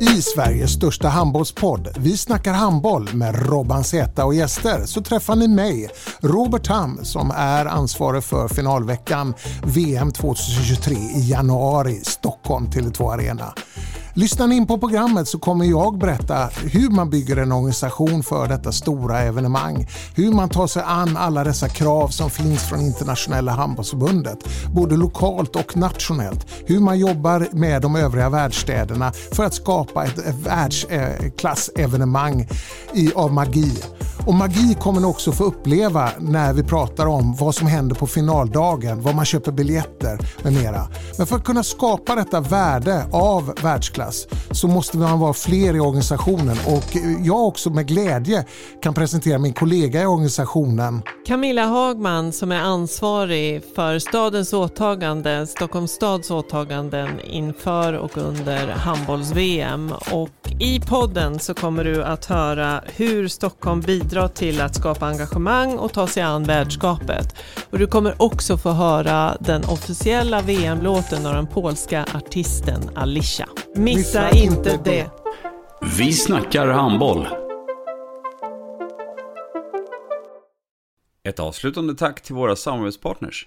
I Sveriges största handbollspodd, Vi snackar handboll med Robban Z och gäster, så träffar ni mig, Robert Ham, som är ansvarig för finalveckan VM 2023 i januari, Stockholm, Tele2 Arena. Lyssnar ni in på programmet så kommer jag berätta hur man bygger en organisation för detta stora evenemang. Hur man tar sig an alla dessa krav som finns från internationella handbollsförbundet, både lokalt och nationellt. Hur man jobbar med de övriga världsstäderna för att skapa ett världsklassevenemang eh, av magi. Och magi kommer ni också få uppleva när vi pratar om vad som händer på finaldagen, var man köper biljetter med mera. Men för att kunna skapa detta värde av världsklass så måste man vara fler i organisationen och jag också med glädje kan presentera min kollega i organisationen. Camilla Hagman som är ansvarig för stadens åtagande, Stockholms stads åtaganden inför och under handbolls-VM. Och i podden så kommer du att höra hur Stockholm bidrar till att skapa engagemang och ta sig an värdskapet. Och du kommer också få höra den officiella VM-låten av den polska artisten Alicia. Missa inte det! Vi snackar handboll. Ett avslutande tack till våra samarbetspartners.